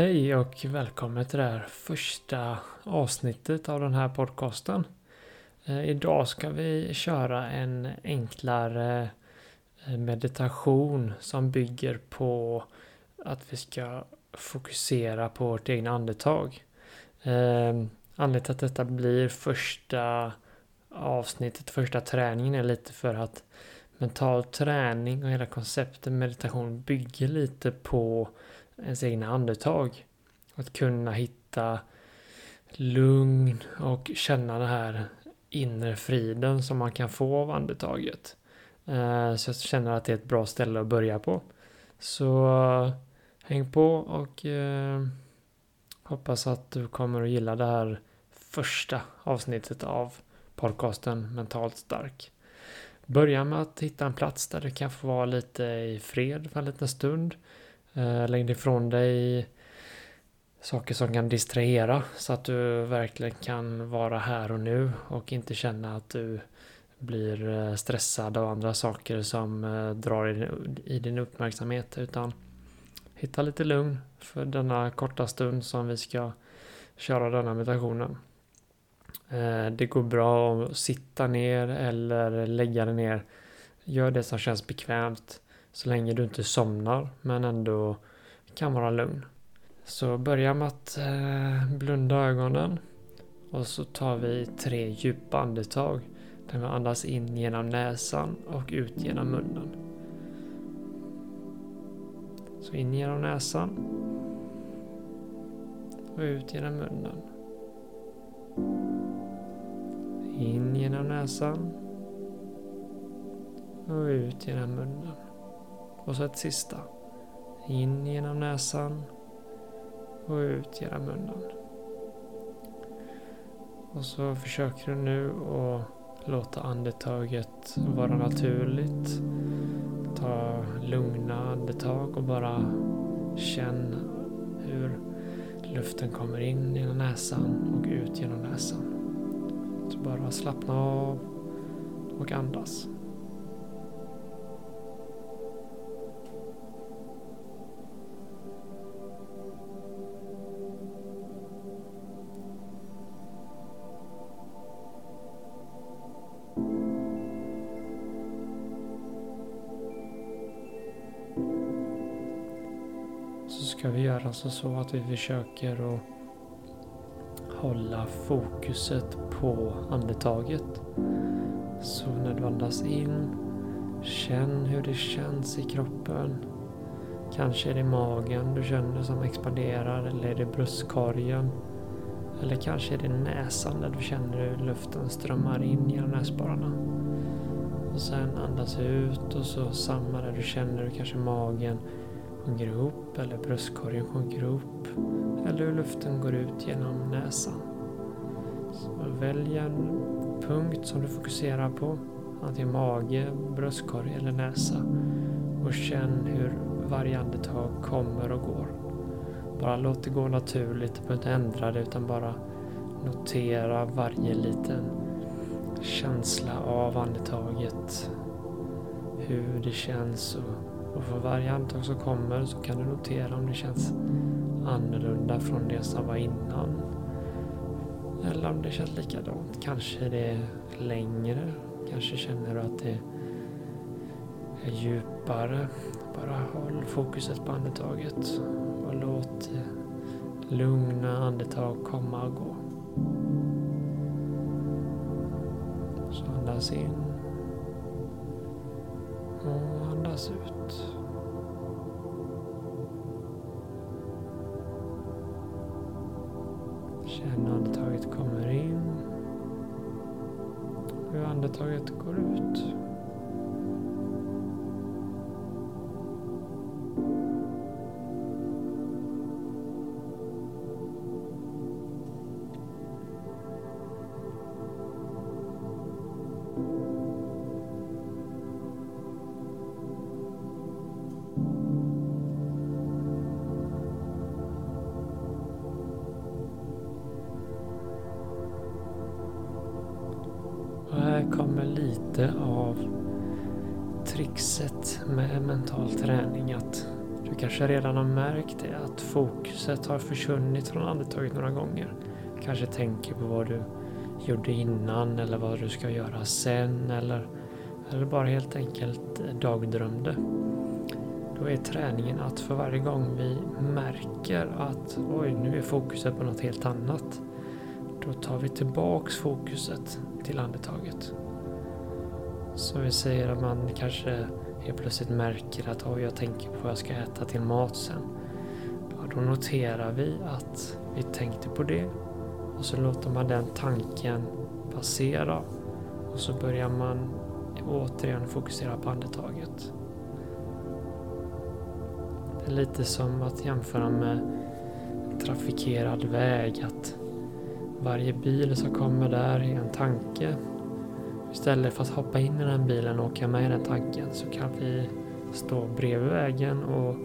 Hej och välkommen till det här första avsnittet av den här podcasten. Eh, idag ska vi köra en enklare eh, meditation som bygger på att vi ska fokusera på vårt egna andetag. Eh, anledningen till att detta blir första avsnittet, första träningen är lite för att mental träning och hela konceptet meditation bygger lite på ens egna andetag. Att kunna hitta lugn och känna den här inre friden som man kan få av andetaget. Eh, så jag känner att det är ett bra ställe att börja på. Så häng på och eh, hoppas att du kommer att gilla det här första avsnittet av podcasten Mentalt stark. Börja med att hitta en plats där du kan få vara lite i fred för en liten stund. Eh, Lägg ifrån dig saker som kan distrahera så att du verkligen kan vara här och nu och inte känna att du blir eh, stressad av andra saker som eh, drar i din uppmärksamhet utan hitta lite lugn för denna korta stund som vi ska köra denna meditationen. Det går bra att sitta ner eller lägga dig ner. Gör det som känns bekvämt. Så länge du inte somnar men ändå kan vara lugn. Så börja med att eh, blunda ögonen. Och så tar vi tre djupa andetag. Där vi andas in genom näsan och ut genom munnen. Så in genom näsan. Och ut genom munnen. In genom näsan. Och ut genom munnen. Och så ett sista. In genom näsan och ut genom munnen. Och så försöker du nu att låta andetaget vara naturligt. Ta lugna andetag och bara känn hur luften kommer in genom näsan och ut genom näsan. Så bara slappna av och andas. Ska vi göra alltså så att vi försöker att hålla fokuset på andetaget. Så när du andas in, känn hur det känns i kroppen. Kanske är det magen du känner som expanderar eller är det bröstkorgen. Eller kanske är det näsan där du känner hur luften strömmar in genom näsborrarna. Och sen andas ut och så samma där du känner hur kanske magen sjunker ihop eller bröstkorgen sjunker ihop eller hur luften går ut genom näsan. Så välj en punkt som du fokuserar på, antingen mage, bröstkorg eller näsa och känn hur varje andetag kommer och går. Bara låt det gå naturligt, du behöver inte ändra det utan bara notera varje liten känsla av andetaget. Hur det känns och och för varje andetag som kommer så kan du notera om det känns annorlunda från det som var innan. Eller om det känns likadant. Kanske det är längre. Kanske känner du att det är djupare. Bara håll fokuset på andetaget. Och låt lugna andetag komma och gå. Så andas in. Och andas ut. Känn hur andetaget kommer in. Hur andetaget går ut. Av trixet med mental träning att du kanske redan har märkt det, att fokuset har försvunnit från andetaget några gånger. Kanske tänker på vad du gjorde innan eller vad du ska göra sen eller, eller bara helt enkelt dagdrömde. Då är träningen att för varje gång vi märker att oj, nu är fokuset på något helt annat. Då tar vi tillbaks fokuset till andetaget. Så vi säger att man kanske helt plötsligt märker att oj, jag tänker på vad jag ska äta till mat sen. Ja, då noterar vi att vi tänkte på det och så låter man den tanken passera och så börjar man återigen fokusera på andetaget. Det är lite som att jämföra med trafikerad väg. Att varje bil som kommer där är en tanke. Istället för att hoppa in i den bilen och åka med i den tanken så kan vi stå bredvid vägen och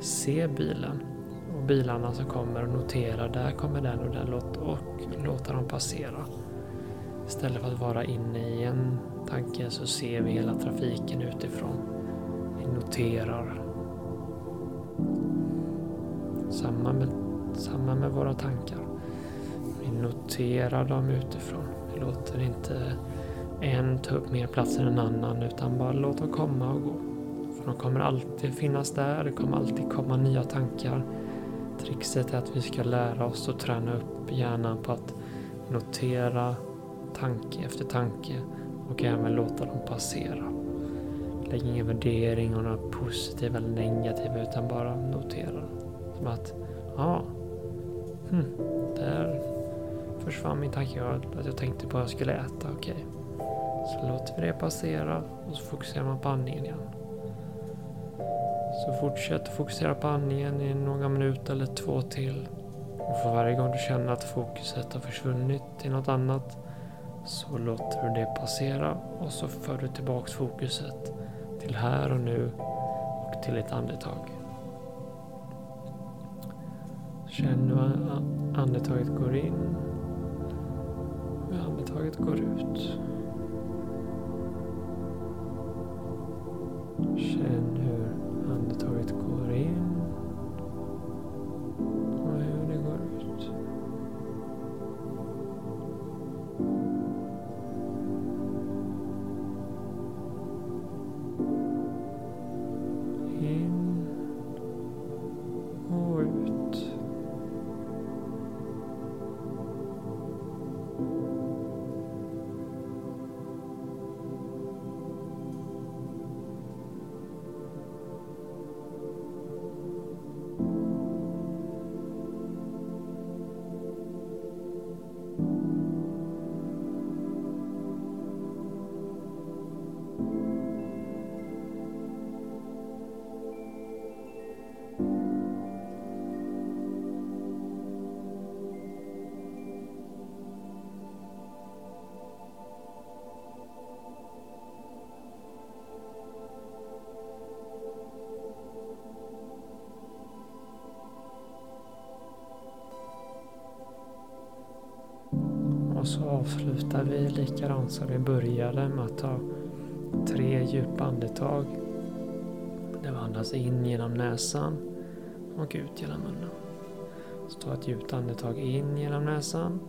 se bilen och bilarna som kommer och notera där kommer den och den och låta dem passera. Istället för att vara inne i en tanke så ser vi hela trafiken utifrån. Vi noterar. Samma med, samma med våra tankar. Vi noterar dem utifrån. Vi låter inte en ta upp mer plats än en annan utan bara låt dem komma och gå. För de kommer alltid finnas där, det kommer alltid komma nya tankar. Trixet är att vi ska lära oss att träna upp hjärnan på att notera tanke efter tanke och även låta dem passera. Lägg ingen värdering och några positiva eller negativa utan bara notera. Som att, ja, hm, där försvann min tanke att jag tänkte på vad jag skulle äta. Okej, okay så låter vi det passera och så fokuserar man på andningen igen. Så fortsätt fokusera på andningen i några minuter eller två till. Och för varje gång du känner att fokuset har försvunnit till något annat så låter du det passera och så för du tillbaks fokuset till här och nu och till ett andetag. Känn hur andetaget går in och andetaget går ut. Avslutar vi likadant som vi började med att ta tre djupa andetag. Där vi andas in genom näsan och ut genom munnen. Så ta ett djupt andetag in genom näsan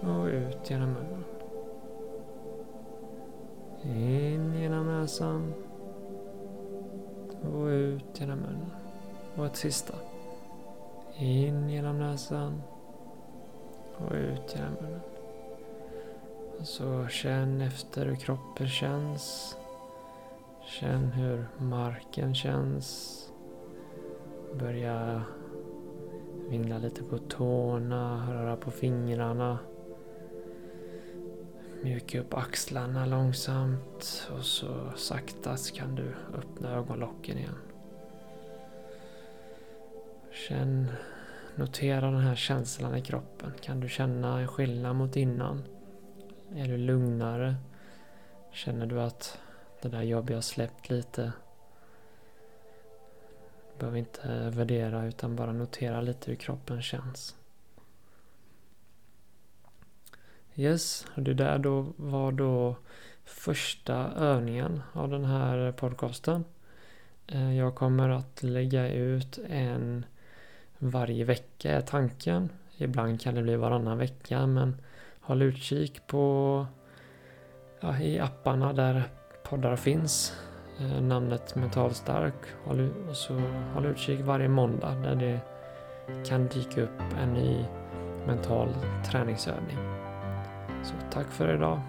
och ut genom munnen. In genom näsan och ut genom munnen. Och ett sista. In genom näsan och ut genom munnen. Och så känn efter hur kroppen känns. Känn hur marken känns. Börja vingla lite på tårna, röra på fingrarna. Mjuka upp axlarna långsamt och så sakta kan du öppna ögonlocken igen. Känn Notera den här känslan i kroppen. Kan du känna en skillnad mot innan? Är du lugnare? Känner du att det där jobbiga har släppt lite? Du behöver inte värdera utan bara notera lite hur kroppen känns. Yes, och det där då var då första övningen av den här podcasten. Eh, jag kommer att lägga ut en varje vecka är tanken. Ibland kan det bli varannan vecka men håll utkik på ja, i apparna där poddar finns. Eh, namnet Mental Stark. Håll, och så håll utkik varje måndag där det kan dyka upp en ny mental träningsövning. Så tack för idag.